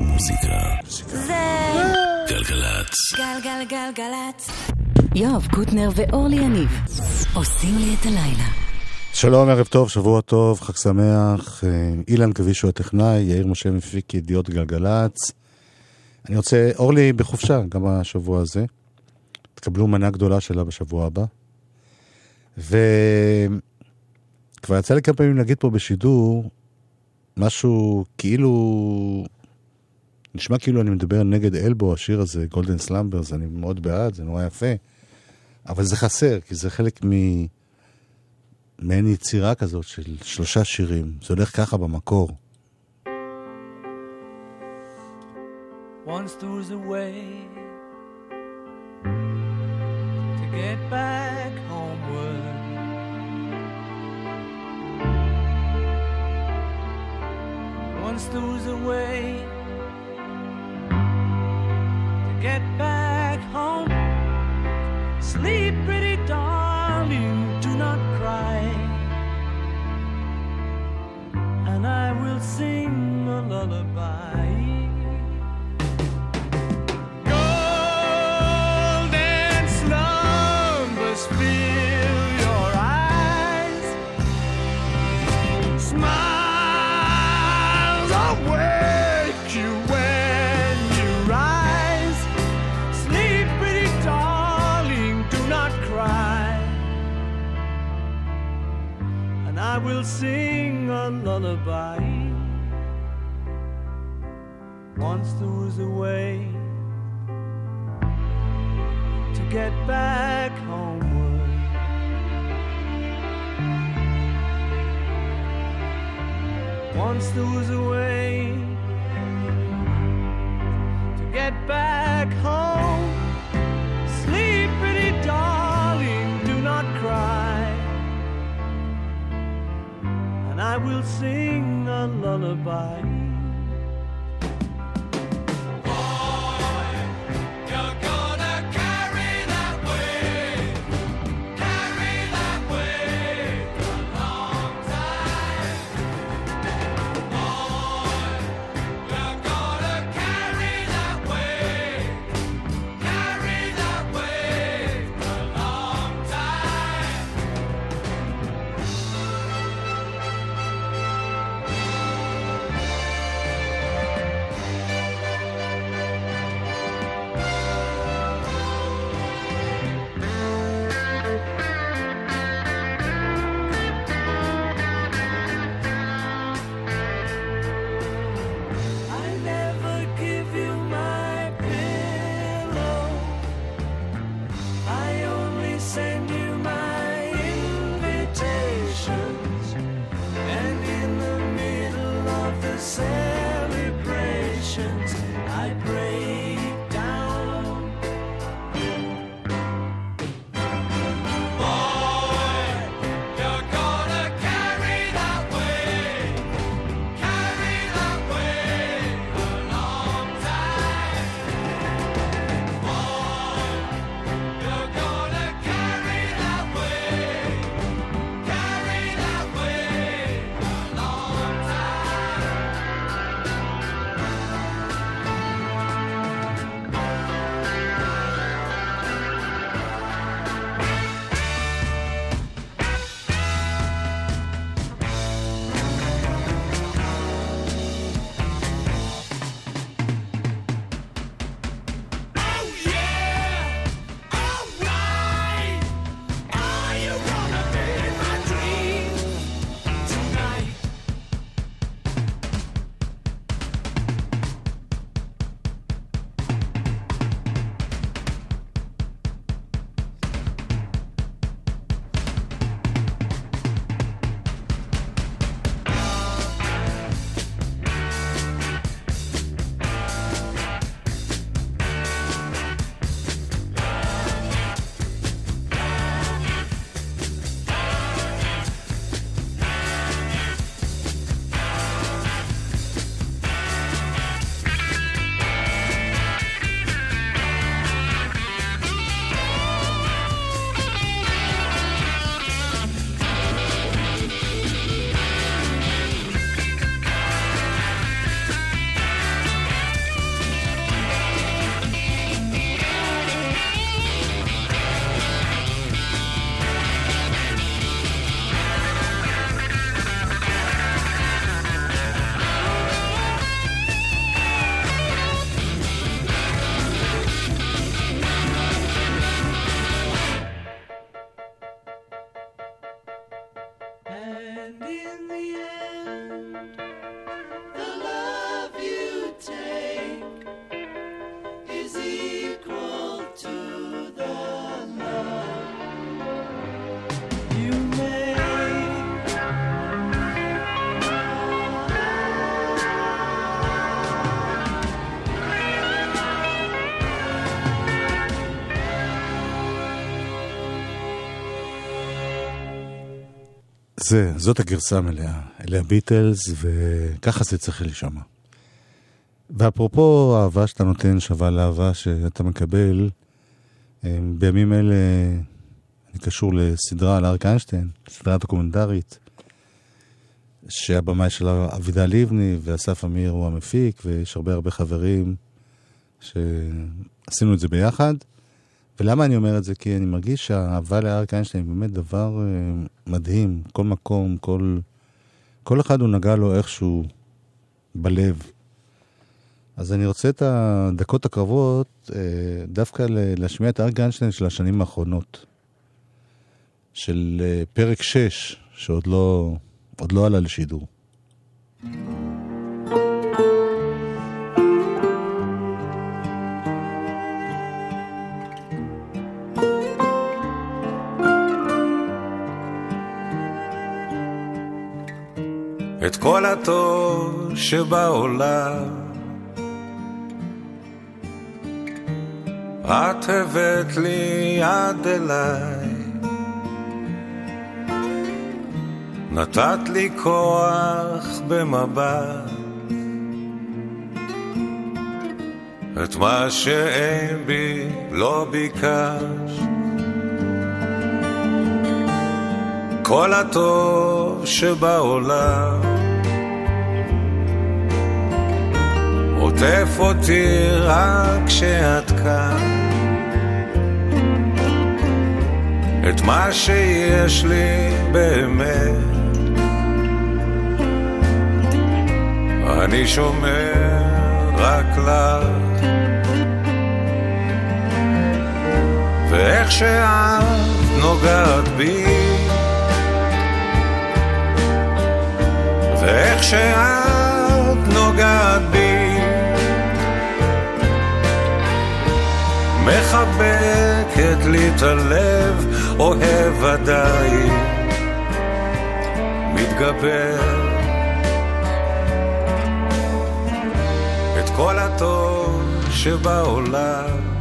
מוזיקה. זה... גלגלצ. גלגלגלגלצ. יואב קוטנר ואורלי יניב עושים לי את הלילה. שלום, ערב טוב, שבוע טוב, חג שמח. אה, אילן כבישו הטכנאי, יאיר משה מפיק ידיעות גלגלצ. אני רוצה, אורלי בחופשה גם השבוע הזה. תקבלו מנה גדולה שלה בשבוע הבא. וכבר יצא לי כמה פעמים להגיד פה בשידור משהו כאילו... נשמע כאילו אני מדבר נגד אלבו, השיר הזה, Golden Slumbers, אני מאוד בעד, זה נורא יפה. אבל זה חסר, כי זה חלק מ... מעין יצירה כזאת של שלושה שירים. זה הולך ככה במקור. Once there was a way to get back homeward. Once there was a way get back home. Sleep, pretty darling, do not cry. And I will sing a lullaby. I will sing a lullaby. Once there was a way to get back homeward. Once there was a way to get back home. I will sing a lullaby. זה, זאת הגרסה המלאה. אלה הביטלס, וככה זה צריך להישמע. ואפרופו אהבה שאתה נותן שווה לאהבה שאתה מקבל, אה, בימים אלה אני קשור לסדרה על אריק איינשטיין, סדרה דוקומנטרית, שהבמאי שלה אבידה לבני ואסף אמיר הוא המפיק, ויש הרבה הרבה חברים שעשינו את זה ביחד. ולמה אני אומר את זה? כי אני מרגיש שהאהבה לאריק איינשטיין היא באמת דבר uh, מדהים. כל מקום, כל, כל אחד הוא נגע לו איכשהו בלב. אז אני רוצה את הדקות הקרבות uh, דווקא להשמיע את אריק איינשטיין של השנים האחרונות. של uh, פרק 6, שעוד לא, לא עלה לשידור. כל הטוב שבעולם. את הבאת לי עד אליי, נתת לי כוח במבט, את מה שאין בי לא ביקשת. כל הטוב שבעולם עוטף אותי רק כשאת כאן. את מה שיש לי באמת, אני שומר רק לך. ואיך שאת נוגעת בי, ואיך שאת נוגעת בי, מחבקת לי את הלב, אוהב עדיין, מתגבר. את כל הטוב שבעולם.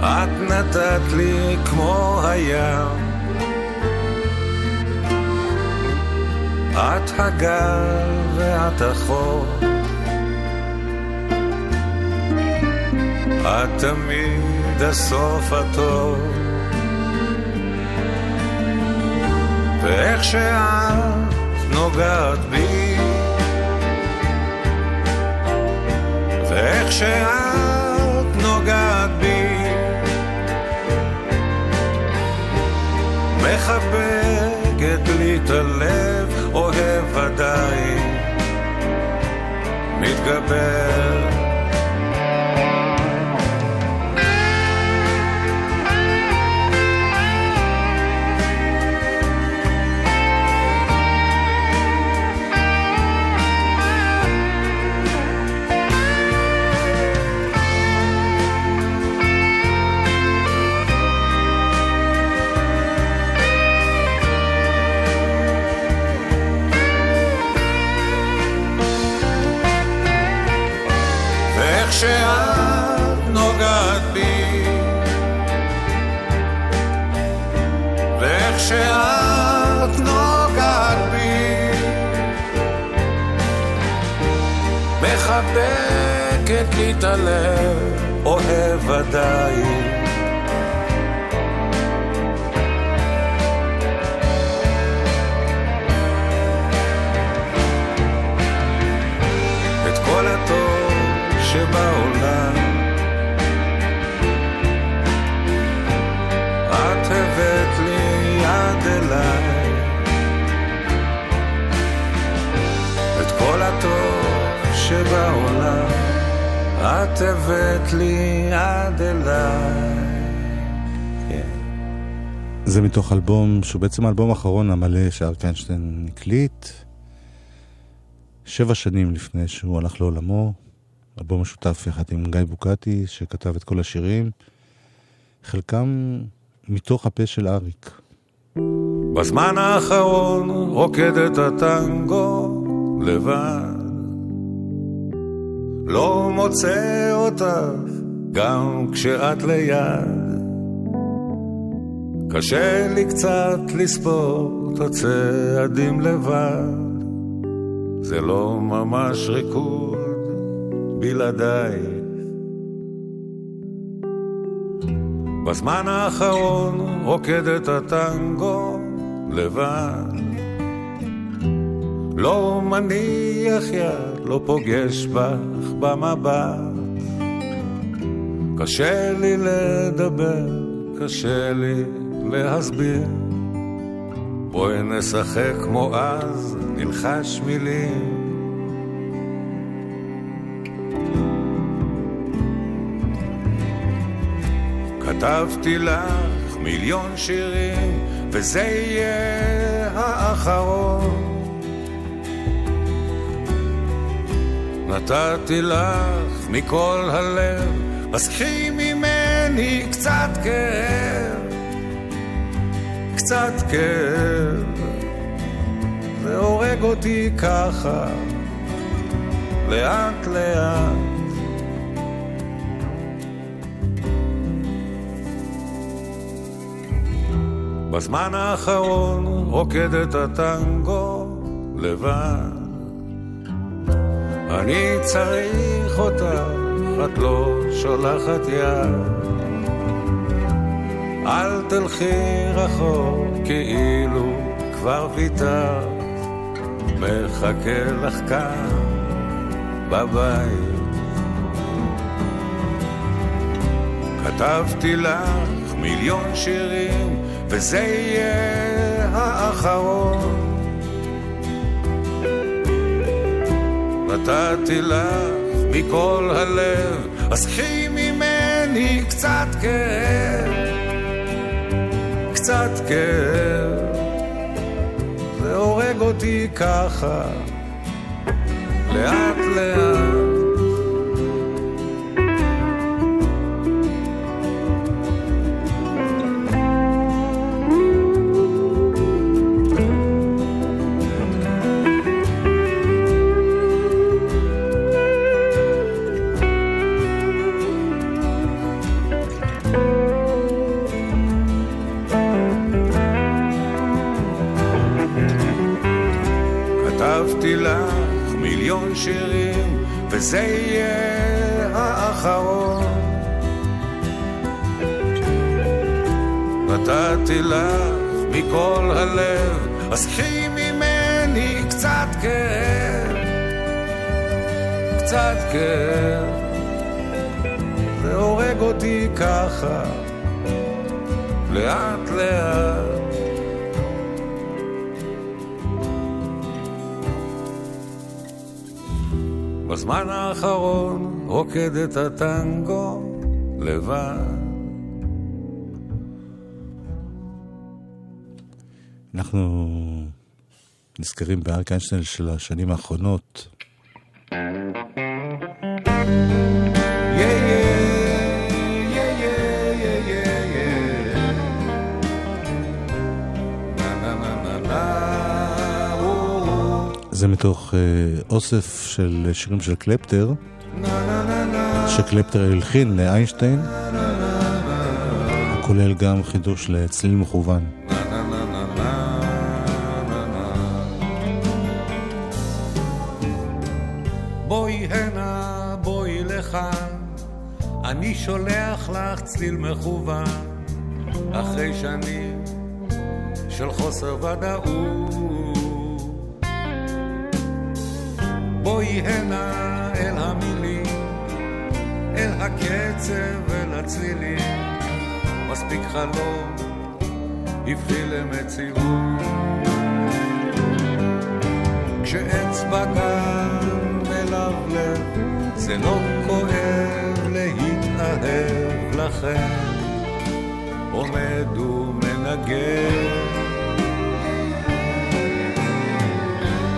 את נתת לי כמו הים. את הגל ואת החור. את תמיד הסוף הטוב. ואיך שאת נוגעת בי, ואיך שאת נוגעת בי, מחבקת לי את הלב, אוהב עדיין, מתגבר. מחבקת לי את הלב אוהב עדיין שבעולם. את הבאת לי עד אליי. כן. זה מתוך אלבום שהוא בעצם האלבום האחרון המלא שארק איינשטיין הקליט. שבע שנים לפני שהוא הלך לעולמו, אלבום משותף יחד עם גיא בוקטי, שכתב את כל השירים, חלקם מתוך הפה של אריק. בזמן האחרון רוקדת הטנגו לבד, לא מוצא אותך גם כשאת ליד. קשה לי קצת לספור את הצעדים לבד, זה לא ממש ריקוד בלעדיי. בזמן האחרון רוקדת הטנגו לבד. לא מניח יד, לא פוגש בך במבט. קשה לי לדבר, קשה לי להסביר. בואי נשחק כמו אז, נלחש מילים. כתבתי לך מיליון שירים, וזה יהיה האחרון. נתתי לך מכל הלב, אז קחי ממני קצת כאב, קצת כאב. זה הורג אותי ככה, לאט לאט. בזמן האחרון רוקדת הטנגו לבד. אני צריך אותך, את לא שולחת יד. אל תלכי רחוק, כאילו כבר ויתרת, מחכה לך כאן בבית. כתבתי לך מיליון שירים, וזה יהיה האחרון. נתתי לך מכל הלב, אז קחי ממני קצת כאב, קצת כאב. זה הורג אותי ככה, לאט לאט. כתבתי לך מיליון שירים, וזה יהיה האחרון. נתתי לך מכל הלב, אז קחי ממני קצת כאב, קצת כאב. זה הורג אותי ככה, לאט לאט. בזמן האחרון רוקדת הטנגו לבד. אנחנו נזכרים באריק איינשטיין של השנים האחרונות. זה מתוך אה, אוסף של שירים של קלפטר, שקלפטר הלחין לאיינשטיין, כולל גם חידוש לצליל מכוון. בואי הנה, בואי אני שולח לך צליל מכוון, אחרי שנים של חוסר ודאות. הנה אל המילים, אל הקצב ואל הצלילים, מספיק חלום, הביא למציאות. כשאצבע כאן מלבלב, זה לא כואב להתאהב לכם, עומד ומנגן.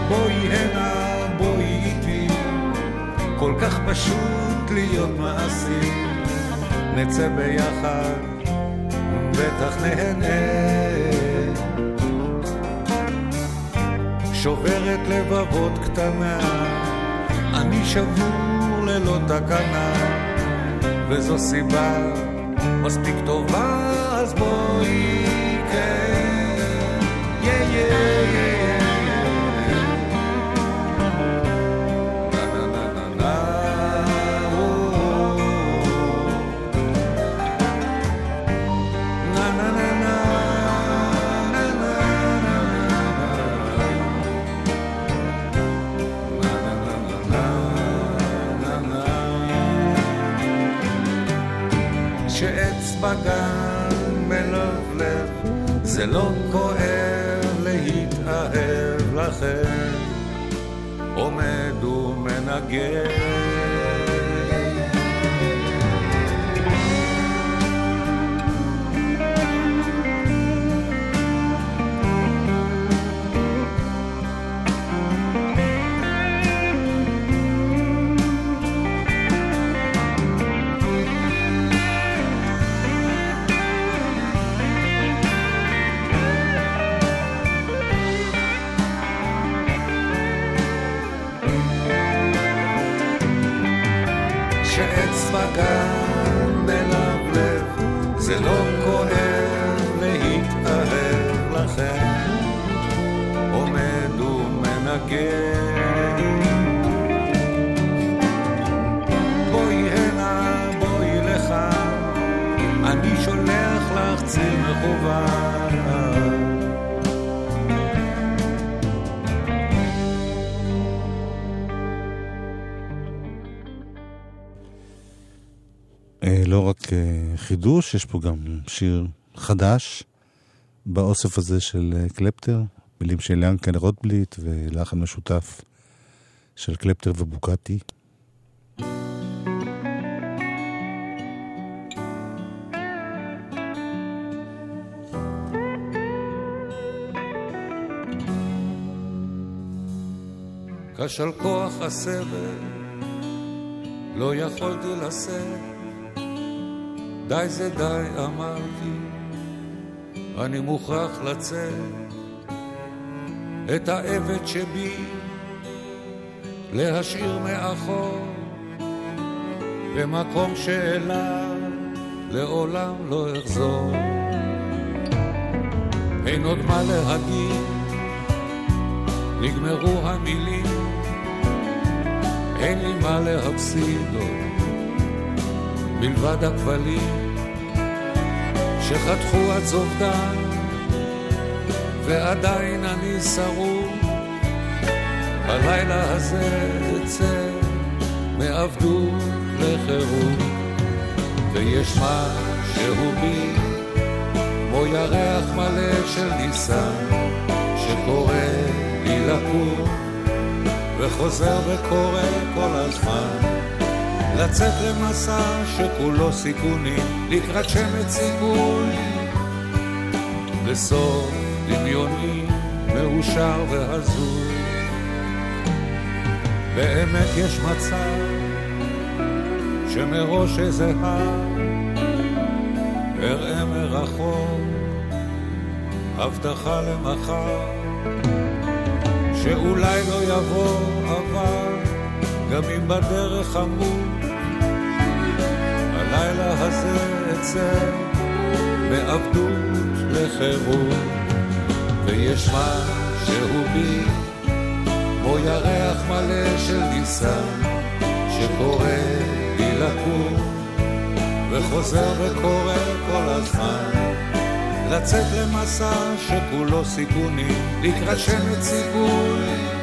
בואי הנה, כל כך פשוט להיות מעשי, נצא ביחד, בטח נהנה. שוברת לבבות קטנה, אני שבור ללא תקנה, וזו סיבה מספיק טובה, אז בואי כן. Yeah, yeah, yeah. זה לא כואב להתאהב לכם, עומד ומנגן. חידוש, יש פה גם שיר חדש באוסף הזה של אה, קלפטר, מילים של ינקל רוטבליט ולחן משותף של קלפטר ובוקטי. כשל כוח הסבל, לא יכולתי לשאת. די זה די, אמרתי, אני מוכרח לצאת. את העבד שבי להשאיר מאחור, במקום שאליו לעולם לא אחזור. אין עוד מה להגיד, נגמרו המילים, אין לי מה להפסיד עוד, מלבד הכבלים שחתכו עד זובדן, ועדיין אני שרוד. בלילה הזה אצא מעבדות לחירות, ויש משהו בי כמו ירח מלא של ניסן, שקורא לי לקום, וחוזר וקורא כל הזמן. לצאת למסע שכולו סיכונים, לקראת שמץ סיכוי, לסוף דמיוני, מאושר והזוי. באמת יש מצב שמראש איזה הר אראה מרחוק הבטחה למחר שאולי לא יבוא אבל גם אם בדרך הלילה הזה אצא מעבדות לחירות. ויש משהו בי כמו ירח מלא של ניסן שקורא לי לקום וחוזר וקורא כל הזמן. לצאת למסע שכולו סיכונים לקראת שמץ סיכוי.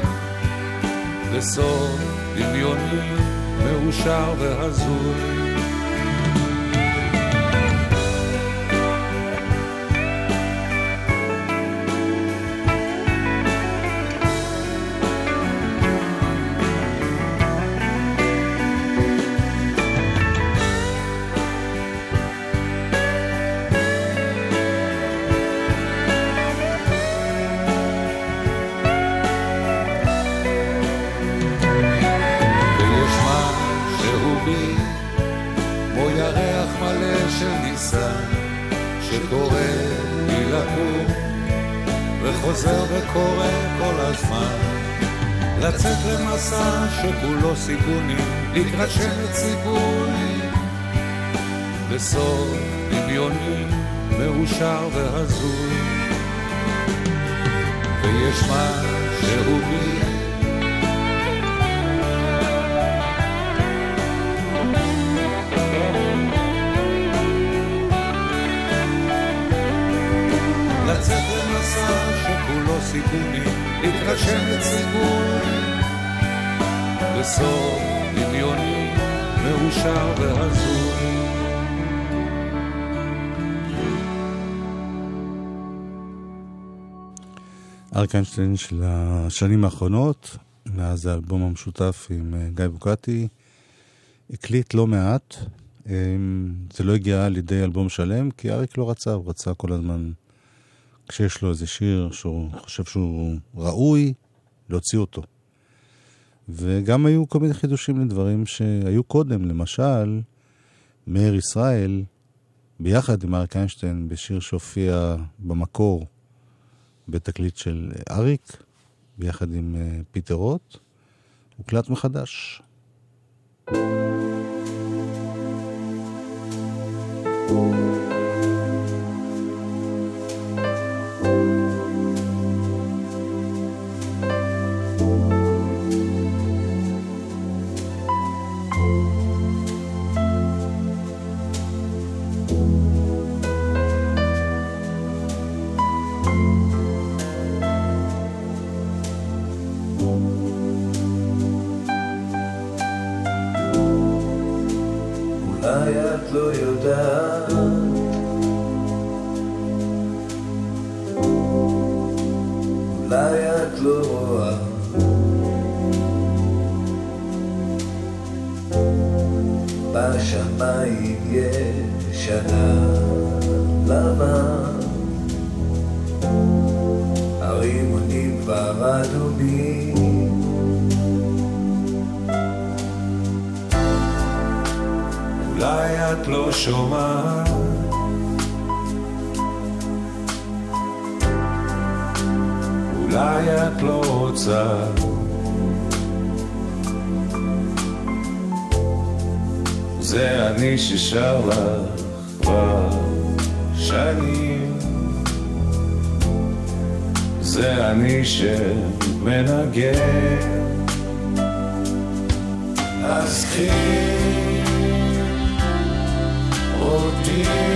לסוף דמיוני מאושר והזוי סיכונים, לקראת שמץ סיכוי, בסוף דמיוני מאושר והזוי. ויש משהו בי. לצאת למסע שכולו סיכונים, להתרשם לציבור בסוף דמיוני מאושר והזוי אריק איינשטיין של השנים האחרונות, מאז האלבום המשותף עם אה, גיא בוקטי, הקליט לא מעט. אה, זה לא הגיע על ידי אלבום שלם, כי אריק לא רצה, הוא רצה כל הזמן, כשיש לו איזה שיר שהוא חושב שהוא ראוי, להוציא אותו. וגם היו כל מיני חידושים לדברים שהיו קודם, למשל, מאיר ישראל, ביחד עם אריק איינשטיין, בשיר שהופיע במקור בתקליט של אריק, ביחד עם אה, פיטר רוט, הוקלט מחדש. thank you קחי אותי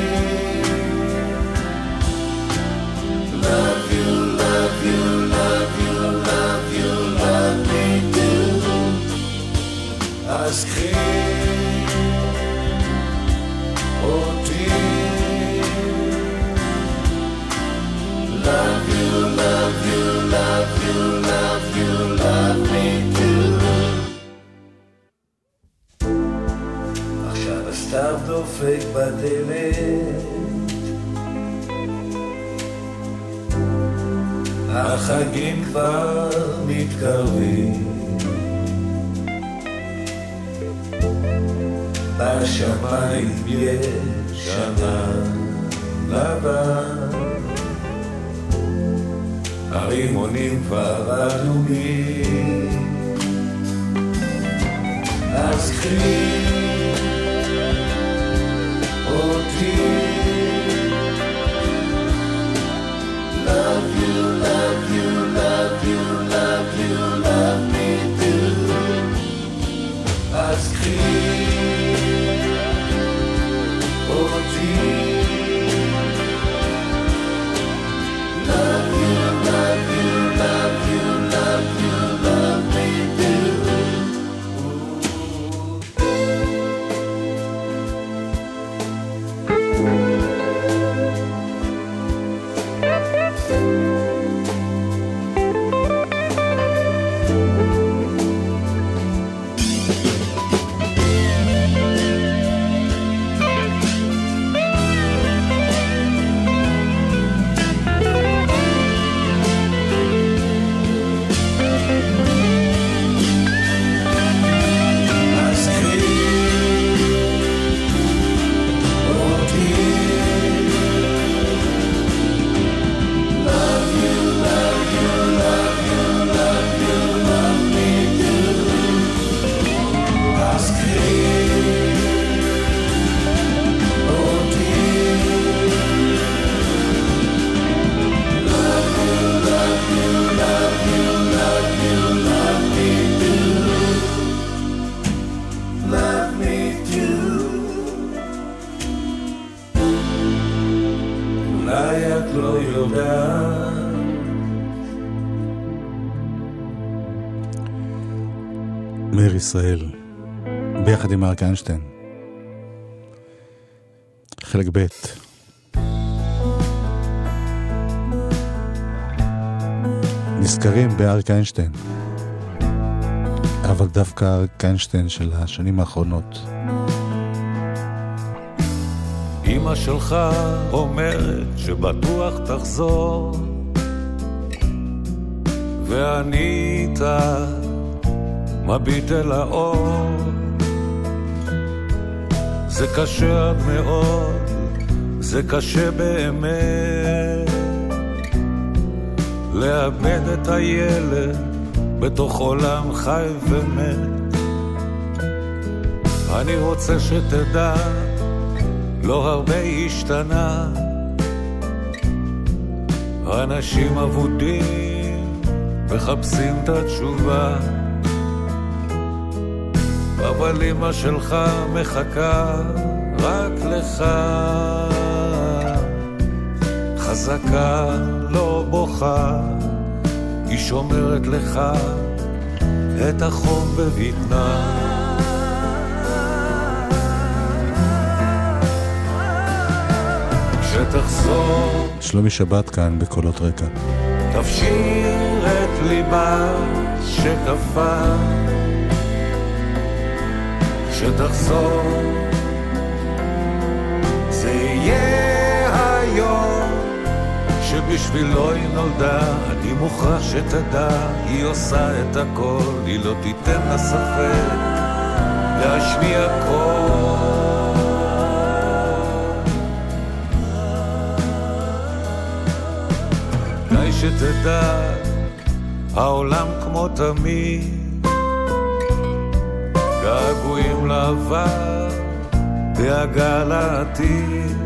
עם אריק איינשטיין. חלק ב' נזכרים באריק איינשטיין, אבל דווקא אריק איינשטיין של השנים האחרונות. אמא שלך אומרת שבטוח תחזור ואני איתה מביט אל האור זה קשה עד מאוד, זה קשה באמת. לאבד את הילד בתוך עולם חי ומת. אני רוצה שתדע, לא הרבה השתנה. אנשים אבודים מחפשים את התשובה אבל אמא שלך מחכה רק לך. חזקה, לא בוכה, היא שומרת לך את החום בבטנה. כשתחזור, שלומי שבת כאן בקולות רקע. תפשיר את ליבה שקפה כשתחזור זה יהיה היום שבשבילו היא נולדה. אני מוכרח שתדע היא עושה את הכל היא לא תיתן לה ספק להשמיע קול. שתדע העולם כמו תמיד געגועים לעבר, דאגה לעתיד.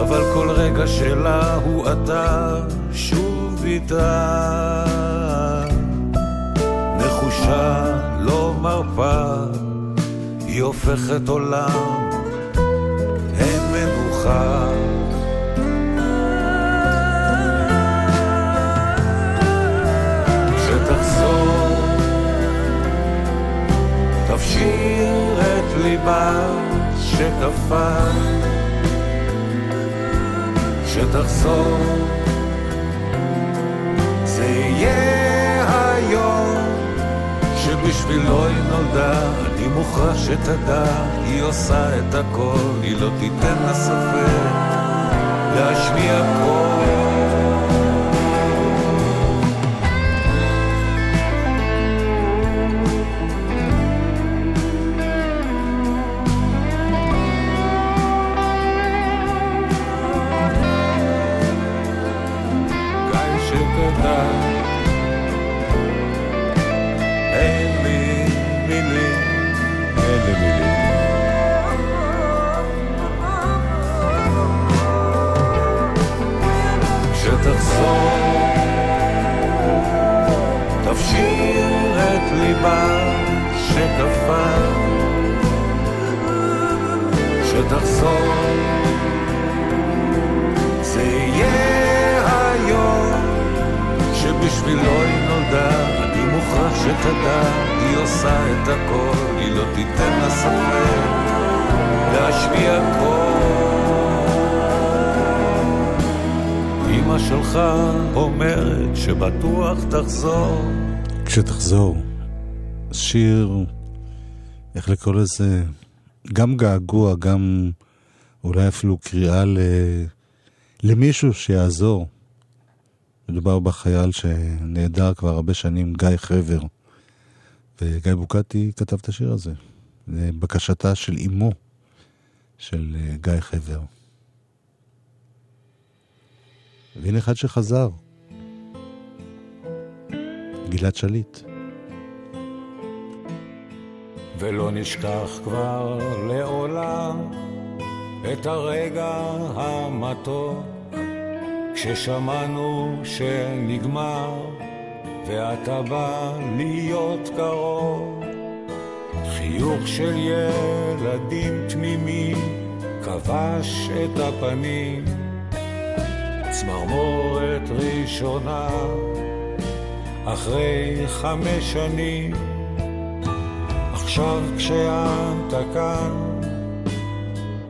אבל כל רגע שלה הוא אתה שוב איתה. נחושה, לא מרפה, היא הופכת עולם, אין מנוחה. תפשיר את ליבה שקפה כשתחזור זה יהיה היום שבשבילו היא נולדה אני מוכרח שתדע היא עושה את הכל היא לא תיתן לה ספק להשמיע קול את ליבה שקפה כשתחזור זה יהיה היום שבשבילו היא נולדה. אני מוכרח שתדע היא עושה את הכל היא לא תיתן לה ספק להשמיע קול. אמא שלך אומרת שבטוח תחזור. כשתחזור, שיר, איך לקרוא לזה, גם געגוע, גם אולי אפילו קריאה ל... למישהו שיעזור. מדובר בחייל שנעדר כבר הרבה שנים, גיא חבר. וגיא בוקטי כתב את השיר הזה, לבקשתה של אמו של אה, גיא חבר. והנה אחד שחזר, גלעד שליט. ולא נשכח כבר לעולם את הרגע המתוק כששמענו שנגמר ואתה בא להיות קרוב. חיוך של ילדים תמימים כבש את הפנים צמרמורת ראשונה אחרי חמש שנים, עכשיו כשאת כאן,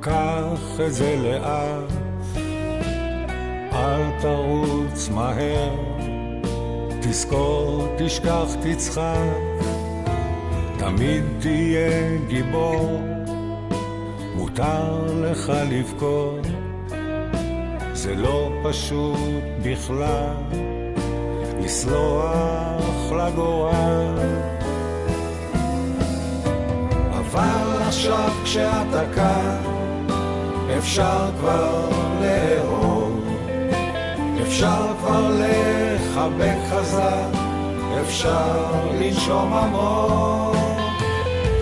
קח את זה לאט, אל תרוץ מהר, תזכור, תשכח, תצחק, תמיד תהיה גיבור, מותר לך לבכות, זה לא פשוט בכלל. לסלוח לגורל. אבל עכשיו כשאתה כאן, אפשר כבר לאהוב, אפשר כבר לחבק חזק, אפשר לנשום עמוק.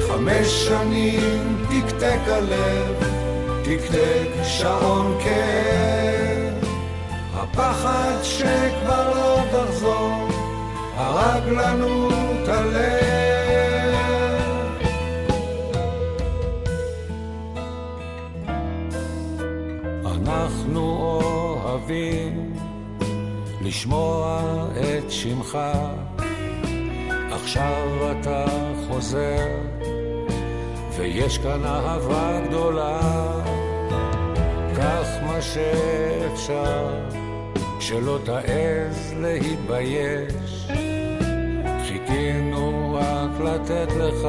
חמש שנים תקתק הלב, תקתק שעון כאב. הפחד שכבר לא תחזור, הרג לנו את הלב. אוהבים לשמוע את שמך, עכשיו אתה חוזר, ויש כאן אהבה גדולה. קח מה שאפשר, שלא תעז להתבייש. חיכינו רק לתת לך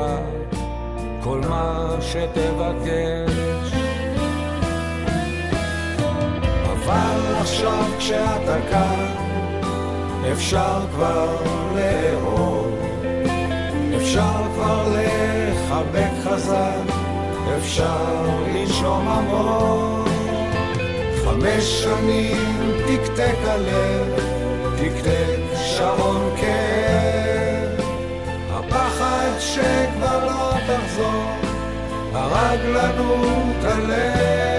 כל מה שתבקש. עכשיו כשאתה כאן, אפשר כבר לאהוב, אפשר כבר לחבק חזק, אפשר לנשום עמוק. חמש שנים תקתק הלב, תקתק שעון כאב. הפחד שכבר לא תחזור, הרג לנו את הלב.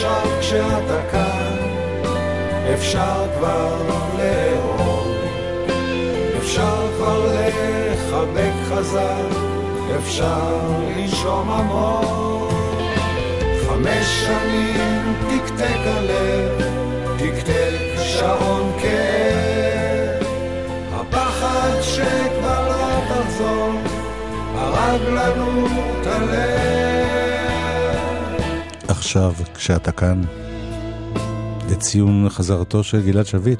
עכשיו כשאתה כאן, אפשר כבר לאהוב, אפשר כבר לחבק חזק, אפשר לנשום עמוק. חמש שנים תקתק הלב, תקתק שעון כאב. הפחד שכבר לא תחזור, הרג לנו את הלב. עכשיו, כשאתה כאן, לציון חזרתו של גלעד שביט,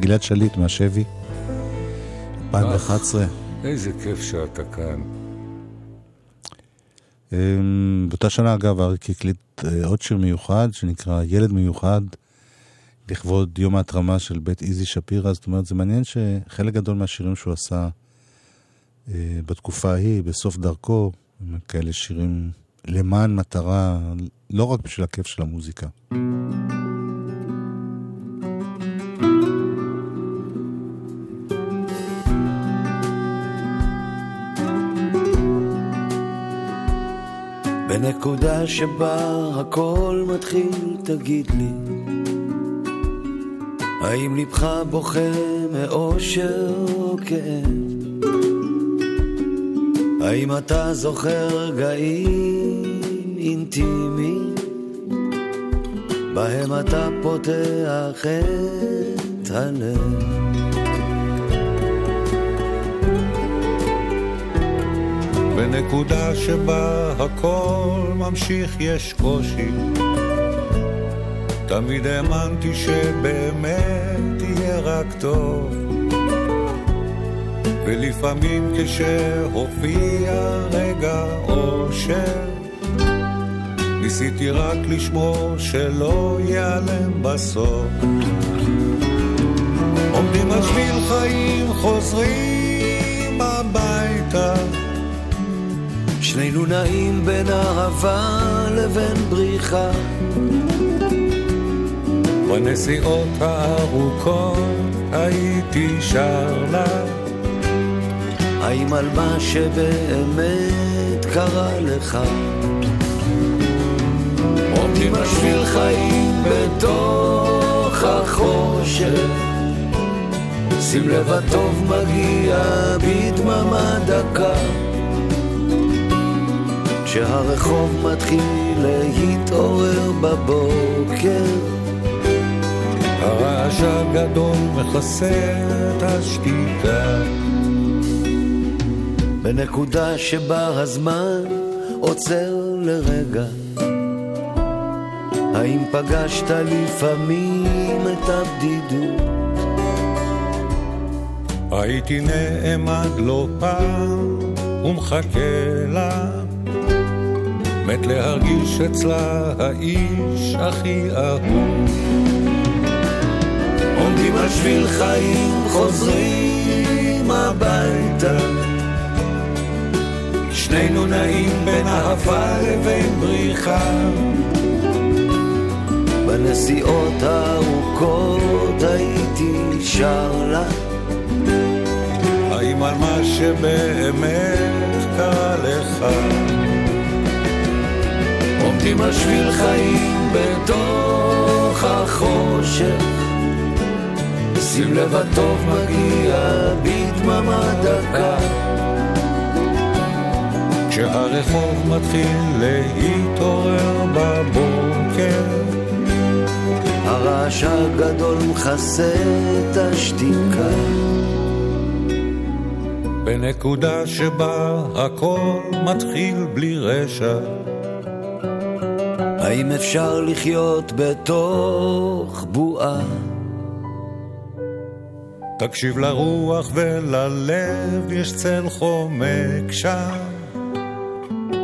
גלעד שליט מהשבי, 2011. איזה כיף שאתה כאן. אמ, באותה שנה, אגב, אריק הקליט אה, עוד שיר מיוחד, שנקרא ילד מיוחד, לכבוד יום ההתרמה של בית איזי שפירא. זאת אומרת, זה מעניין שחלק גדול מהשירים שהוא עשה אה, בתקופה ההיא, בסוף דרכו, כאלה שירים למען מטרה, לא רק בשביל הכיף של המוזיקה. בנקודה שבה הכל מתחיל, תגיד לי, האם לבך בוכה מאושר או כאב? האם אתה זוכר רגעים אינטימיים, בהם אתה פותח את הלב? בנקודה שבה הכל ממשיך יש קושי. תמיד האמנתי שבאמת יהיה רק טוב. ולפעמים כשהופיע רגע אושר, ניסיתי רק לשמור שלא ייעלם בסוף. עומדים על שביל חיים, חוזרים הביתה. שנינו נעים בין אהבה לבין בריחה. בנסיעות הארוכות הייתי שר לה, האם על מה שבאמת קרה לך? עומדים על חיים בתוך החושך. שים לב הטוב מגיע בדממה דקה. כשהרחוב מתחיל להתעורר בבוקר, הרעש הגדול מכסה את השתיקה. בנקודה שבה הזמן עוצר לרגע. האם פגשת לפעמים את הבדידות? הייתי נעמד לא פעם ומחכה לה, מת להרגיש אצלה האיש הכי אהוב. עומדים על שביל חיים חוזרים הביתה שנינו נעים בין אהבה לבין בריחה. בנסיעות הארוכות הייתי שר לה האם על מה שבאמת קרה לך? עומדים על שביל חיים בתוך החושך שים לב הטוב מגיע בדממה דקה כשהרחוב מתחיל להתעורר בבוקר הרעש הגדול מכסה את השתיקה בנקודה שבה הכל מתחיל בלי רשע האם אפשר לחיות בתוך בועה? תקשיב לרוח וללב, יש צל חומק שם.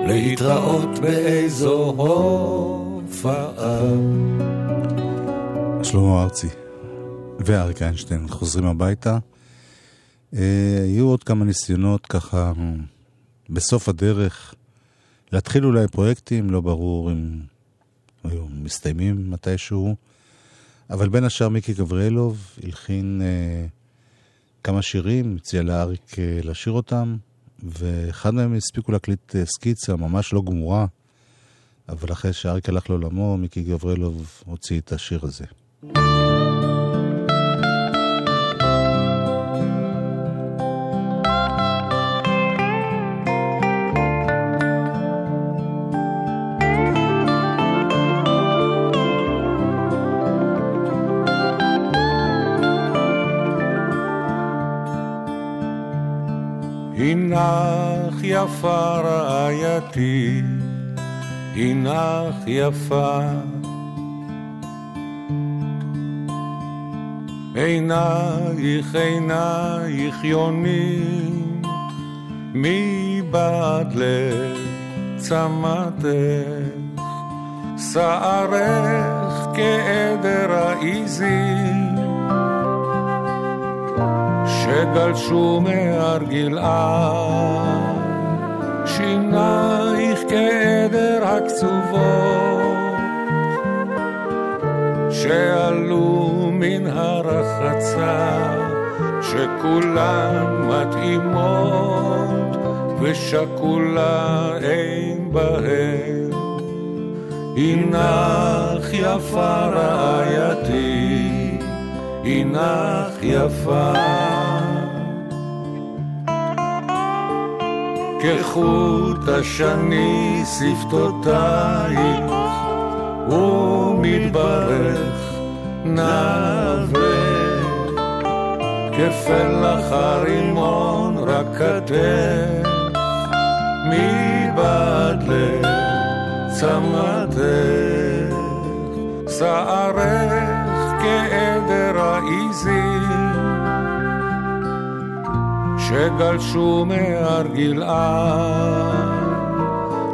להתראות באיזו הופעה. שלמה ארצי ואריק איינשטיין חוזרים הביתה. אה, היו עוד כמה ניסיונות ככה בסוף הדרך להתחיל אולי פרויקטים, לא ברור אם היו מסתיימים מתישהו, אבל בין השאר מיקי גבריאלוב הלחין אה, כמה שירים, הציע לאריק אה, לשיר אותם, ואחד מהם הספיקו להקליט אה, סקיצה ממש לא גמורה, אבל אחרי שאריק הלך לעולמו, מיקי גבריאלוב הוציא את השיר הזה. יפה רעייתי, הנך יפה. עינייך עינייך יונים, מבעד לצמתך, שערך כעדר העיזים. שגלשו מהר גלעד, שינייך כעדר הקצובות, שעלו מן הרחצה, שכולן מתאימות, ושכולה אין בהן. הנך יפה רעייתי, הנך יפה. כחוט השני שפתותייך, ומתברך נווה. כפלח הרימון רק כתף, מבעד לצמתך, שערך כעדר העיזים. שגלשו מהר גלעד,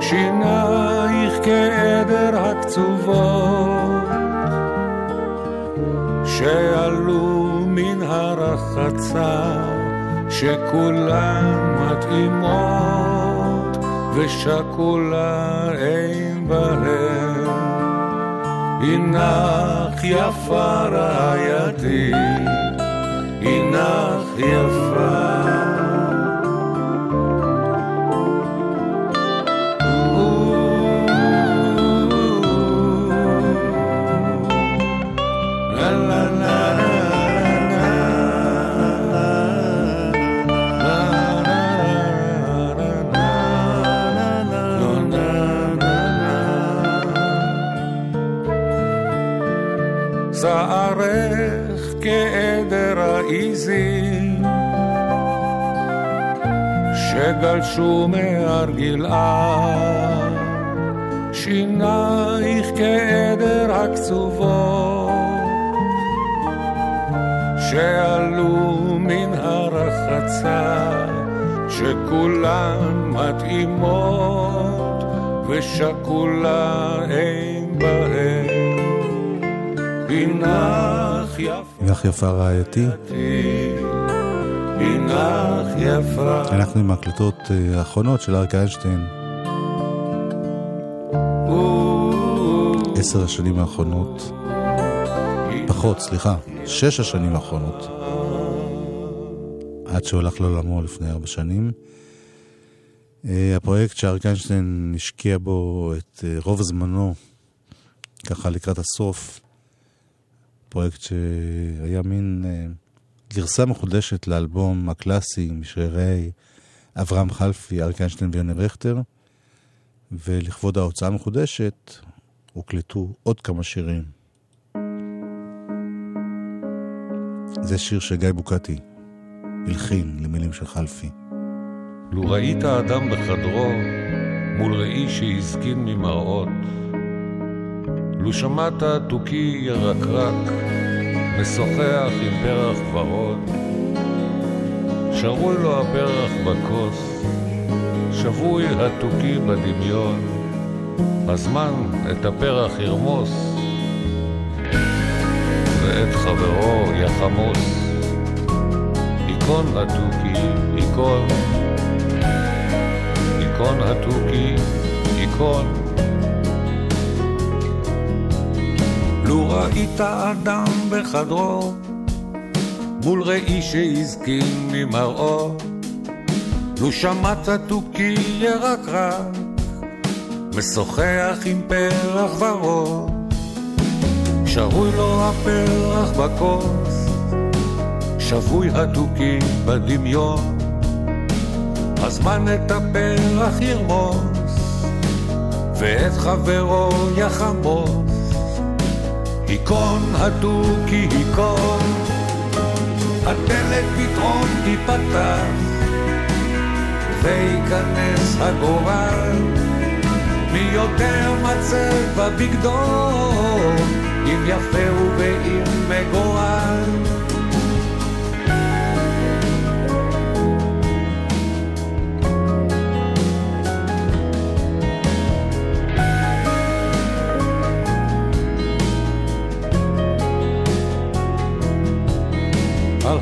שינייך כעדר הקצובות, שעלו מן הרחצה, שכולן מתאימות, ושכולה אין בהן. הנך יפה רעייתי, הנך יפה. שגלשו מהר גלעד, שינייך כעדר הקצובות שעלו מן הרחצה, שכולן מתאימות ושכולה אין בהן. בנך יפה לך יפה רעייתי. יפה אנחנו עם ההקלטות אה, האחרונות של אריק איינשטיין, עשר השנים האחרונות. פחות, סליחה, שש השנים האחרונות. עד שהולך לעולמו לפני ארבע שנים. אה, הפרויקט שאריק איינשטיין השקיע בו את אה, רוב זמנו, ככה לקראת הסוף, פרויקט שהיה מין גרסה מחודשת לאלבום הקלאסי משרירי אברהם חלפי, אריק איינשטיין ויוני רכטר, ולכבוד ההוצאה המחודשת הוקלטו עוד כמה שירים. זה שיר שגיא בוקטי הלחין למילים של חלפי. לו ראית אדם בחדרו מול ראי שהזקין ממראות, לו שמעת תוכי ירקרק משוחח עם פרח ורוד, שרוי לו הפרח בכוס, שבוי התוכי בדמיון, הזמן את הפרח ירמוס, ואת חברו יחמוס. ייכון התוכי, ייכון, ייכון התוכי, ייכון. לו ראית אדם בחדרו, מול ראי שהזקין ממראו, לו שמעת תוכי ירקרק, משוחח עם פרח ורוד, שרוי לו הפרח בכוס, שבוי התוכי בדמיון, הזמן את הפרח ירמוס, ואת חברו יחמוס. היכון התוכי היכון, הדלת פתאום תיפתח, וייכנס הגורל, מי יותר מצב בבגדו, אם יפה ואם מגורל.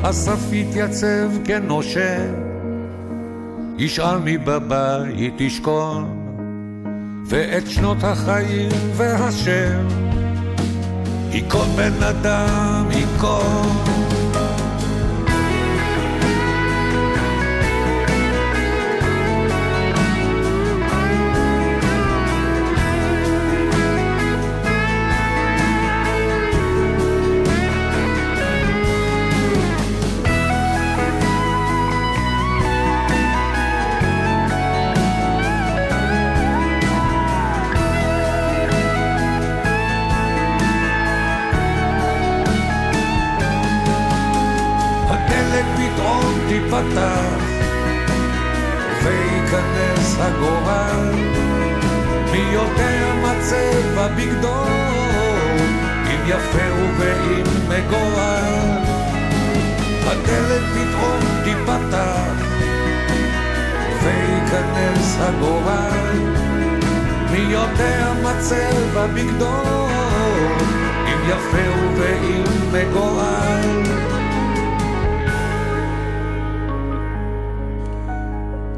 הסף יתייצב כנושה, ישאל מי בבית ישכון, ואת שנות החיים והשם, ייכון בן אדם, ייכון. תיפתח, וייכנס הגורל, מי יותר מצב בבגדו, אם יפה ואם מגורל. הדלת פתאום תיפתח, וייכנס הגורל, מי יותר מצב בבגדו, אם יפה ואם מגורל.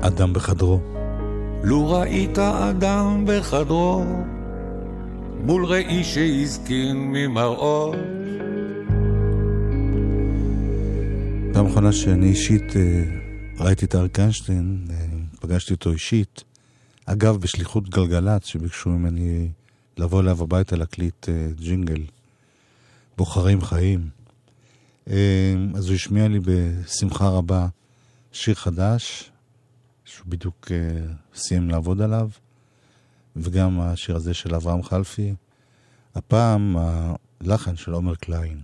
אדם בחדרו. לו ראית אדם בחדרו, מול ראי שהזקין ממראו, פעם אחרונה שאני אישית אה, ראיתי את אריק איינשטיין, אה, פגשתי אותו אישית. אגב, בשליחות גלגלצ, שביקשו ממני לבוא אליו הביתה להקליט אה, ג'ינגל, בוחרים חיים. אז הוא השמיע לי בשמחה רבה שיר חדש, שהוא בדיוק אה, סיים לעבוד עליו, וגם השיר הזה של אברהם חלפי. הפעם הלחן של עומר קליין.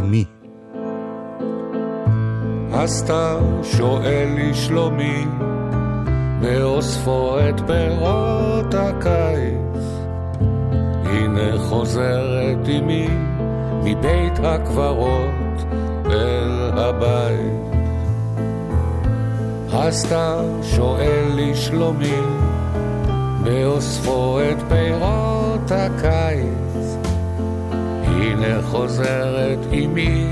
אמי. הסתיו שואל לשלומי, באוספו את פירות הקיץ. הנה חוזרת אמי מבית הקברות אל הבית. הסתיו שואל לשלומי, באוספו את פירות הקיץ. הנה חוזרת אמי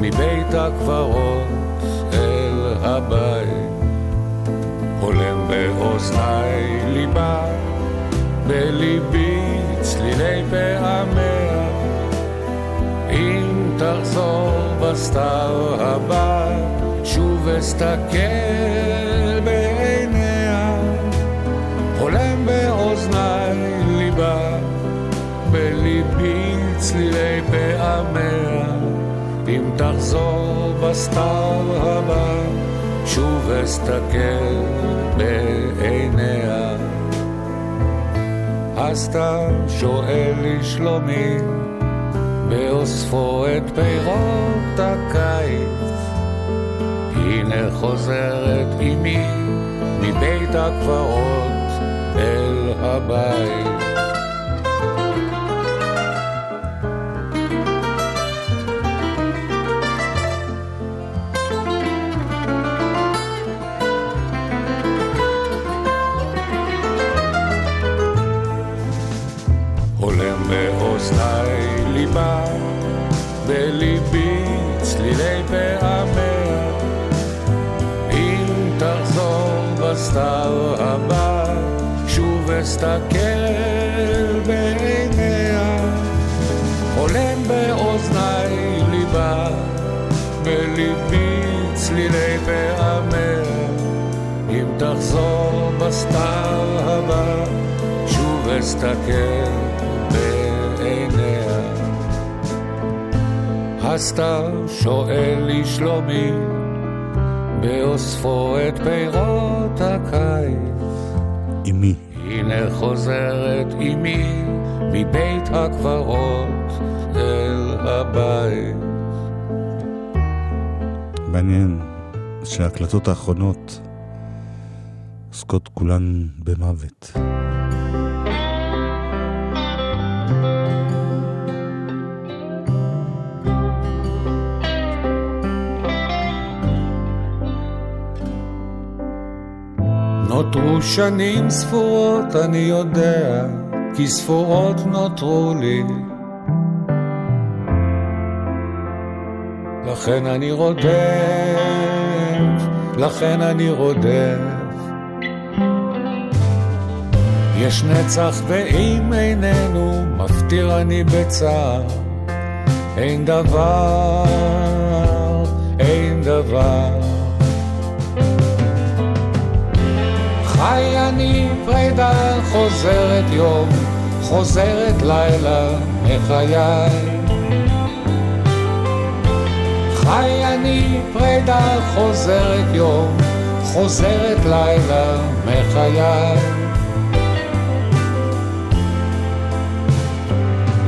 מבית הקברות אל הבית. הולם באוזניי ליבה, בליבי צלילי פעמיה. אם תחזור בסתיו הבא, שוב אסתכל בעיניה. הולם באוזניי ליבה, בליבי צלילי פעמיה. אם תחזור בסתיו הבא, שוב אסתכל בעיניה. הסתיו שואל לשלומי, באוספו את פירות הקיץ. הנה חוזרת אמי מבית הקברות אל הבית. הולם באוזניי ליבה, בליבי צלילי פעמיה. בסתיו הבא, שוב אסתכל בעיניה. הולם באוזניי ליבה, בליבי צלילי פעמיה. אם תחזור בסתיו הבא, שוב אסתכל בעיניה. הסתיו שואל לשלומי, באוספו את פירות הקיץ. אמי. הנה חוזרת אמי מבית הקברות אל הבית. מעניין שההקלטות האחרונות עוסקות כולן במוות. נותרו שנים ספורות, אני יודע, כי ספורות נותרו לי. לכן אני רודף, לכן אני רודף. יש נצח ואם איננו, מפטיר אני בצער. אין דבר, אין דבר. חי אני פרידה, חוזרת יום, חוזרת לילה מחיי. חי אני פרידה, חוזרת יום, חוזרת לילה מחיי.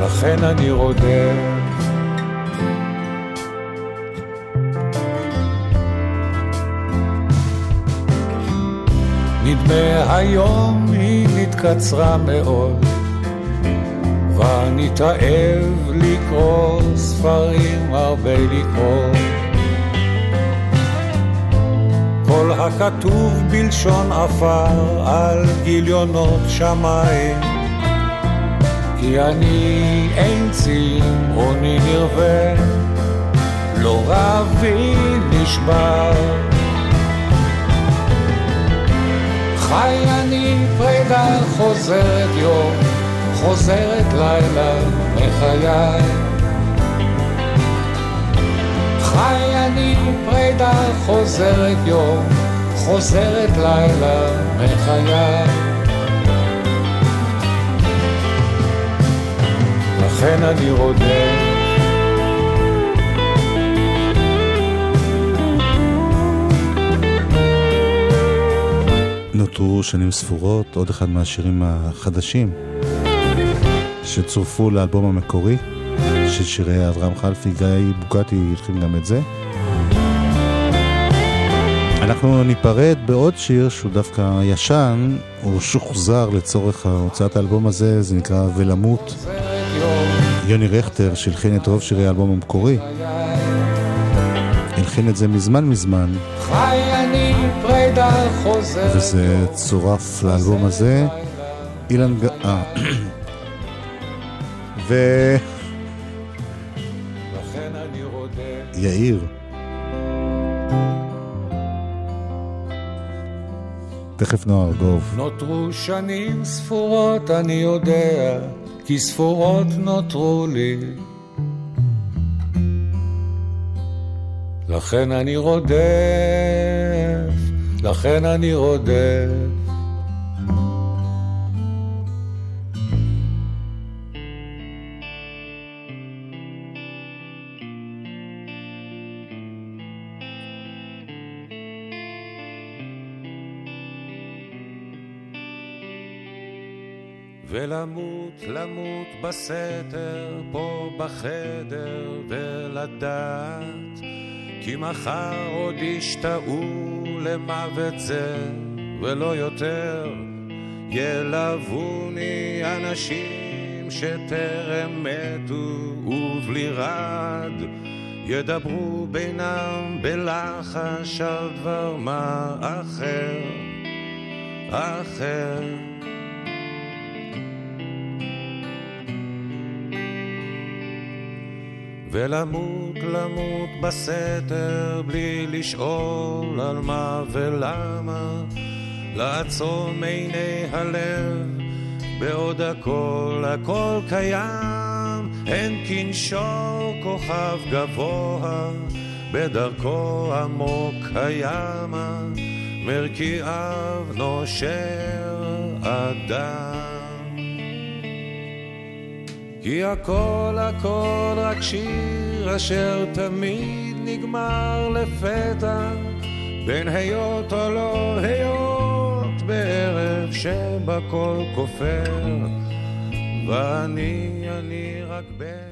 לכן אני רודף. נדמה היום היא נתקצרה מאוד, ואני תאב לקרוא ספרים הרבה לקרוא. כל הכתוב בלשון עפר על גיליונות שמיים, כי אני אין צמאוני נרווה, לא רבי נשבר. חי אני פרידה חוזרת יום, חוזרת לילה מחיי. חי אני פרידה חוזרת יום, חוזרת לילה מחיי. לכן אני רודף נותרו שנים ספורות, עוד אחד מהשירים החדשים שצורפו לאלבום המקורי, של שירי אברהם חלפי, גיא בוקטי הלחין גם את זה. אנחנו ניפרד בעוד שיר שהוא דווקא ישן, הוא שוחזר לצורך הוצאת האלבום הזה, זה נקרא ולמות. יוני רכטר שהלחין את רוב שירי האלבום המקורי. הלחין את זה מזמן מזמן. חי אני פרידה חוזר. וזה צורף לאלבום הזה. אילן ג... אה. ו... יאיר. תכף נועה ארגוב. נותרו שנים ספורות, אני יודע, כי ספורות נותרו לי. לכן אני רודף, לכן אני רודף. ולמות, למות בסתר, פה בחדר, ולדעת כי מחר עוד ישתאו למוות זה, ולא יותר ילווני אנשים שטרם מתו ובלי רד ידברו בינם בלחש על דבר מה אחר, אחר. ולמות למות בסתר בלי לשאול על מה ולמה. לעצום עיני הלב בעוד הכל הכל קיים. אין כנשור כוכב גבוה בדרכו עמוק הימה. מרקיעיו נושר אדם כי הכל הכל רק שיר אשר תמיד נגמר לפתע. בין היות או לא היות בערב שבכל כופר. ואני אני רק בן